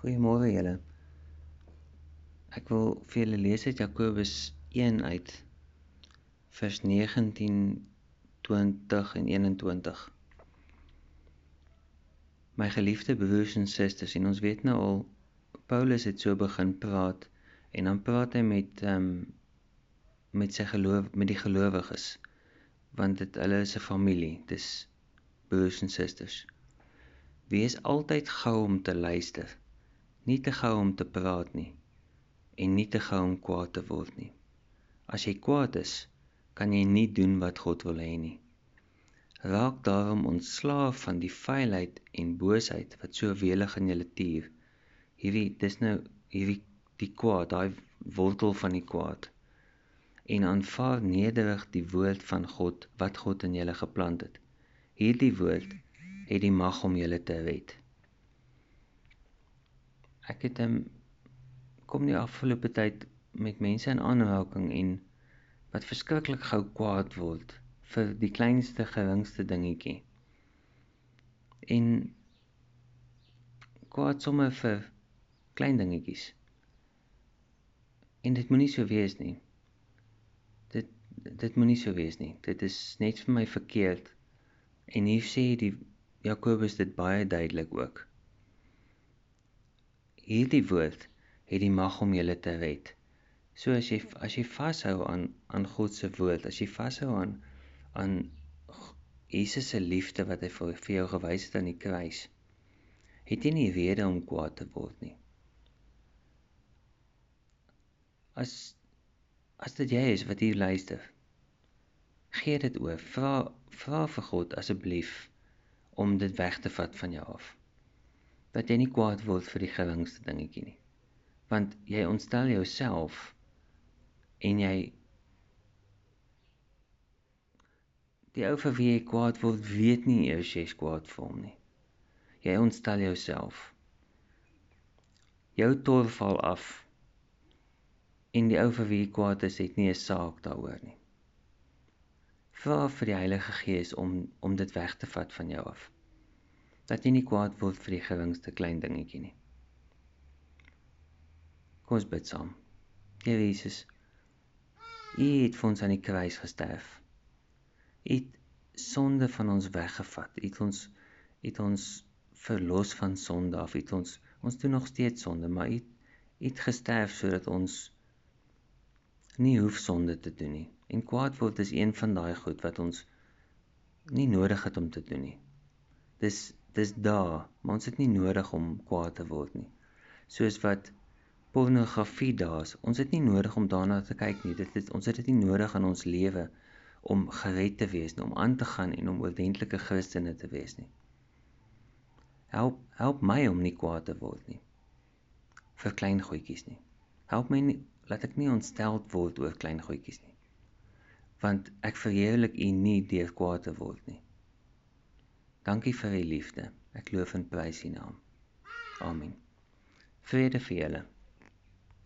Goeiemôre julle. Ek wil vir julle lees uit Jakobus 1 uit vers 19, 20 en 21. My geliefde broers en susters, en ons weet nou al Paulus het so begin praat en dan praat hy met ehm um, met sy geloof met die gelowiges want dit hulle is 'n familie, dis broers en susters. Wees altyd gou om te luister nie te gou om te praat nie en nie te gou om kwaad te word nie. As jy kwaad is, kan jy nie doen wat God wil hê nie. Raak daarom ontslaaf van die vuilheid en boosheid wat so welig in julle tuur. Hierdie dis nou hierdie die kwaad, daai wortel van die kwaad. En aanvaar nederig die woord van God wat God in julle geplant het. Hierdie woord het die mag om julle te red ek het hom kom die afgelope tyd met mense in aanraking en wat verskriklik gou kwaad word vir die kleinste geringste dingetjie. En kwaad sommer vir klein dingetjies. En dit moenie so wees nie. Dit dit moenie so wees nie. Dit is net vir my verkeerd. En hier sê die Jakobus dit baie duidelik ook. Hierdie woord het die mag om julle te red. So as jy as jy vashou aan aan God se woord, as jy vashou aan aan Jesus se liefde wat hy vir, vir jou gewys het aan die kruis, het jy nie rede om kwaad te word nie. As as dit jy is wat hier luister, gee dit oor. Vra vra vir God asseblief om dit weg te vat van jou af dat jy nie kwaad word vir die geringste dingetjie nie. Want jy ontstel jouself en jy die ou vir wie jy kwaad word, weet nie eers jy's kwaad vir hom nie. Jy ontstel jouself. Jou tor val af. En die ou vir wie jy kwaad is, het nie 'n saak daaroor nie. Vra vir die Heilige Gees om om dit weg te vat van jou af dat jy nie kwaad word vir die geringste klein dingetjie nie. Kom ons bid saam. Here Jesus, U het vir ons aan die kruis gesterf. U het sonde van ons weggevat. U het ons het ons verlos van sonde af. U het ons ons doen nog steeds sonde, maar U het gesterf sodat ons nie hoef sonde te doen nie. En kwaad word is een van daai goed wat ons nie nodig het om te doen nie. Dis dis daar, maar ons het nie nodig om kwaad te word nie. Soos wat pornografie daar is, ons het nie nodig om daarna te kyk nie. Dit is ons het dit nie nodig in ons lewe om gered te wees nie, om aan te gaan en om ordentlike Christene te wees nie. Help help my om nie kwaad te word nie. vir klein goedjies nie. Help my nie laat ek nie ontsteld word oor klein goedjies nie. Want ek verheerlik U nie deur kwaad te word nie. Dankie vir u liefde. Ek loof en prys u naam. Amen. Vrede vir julle.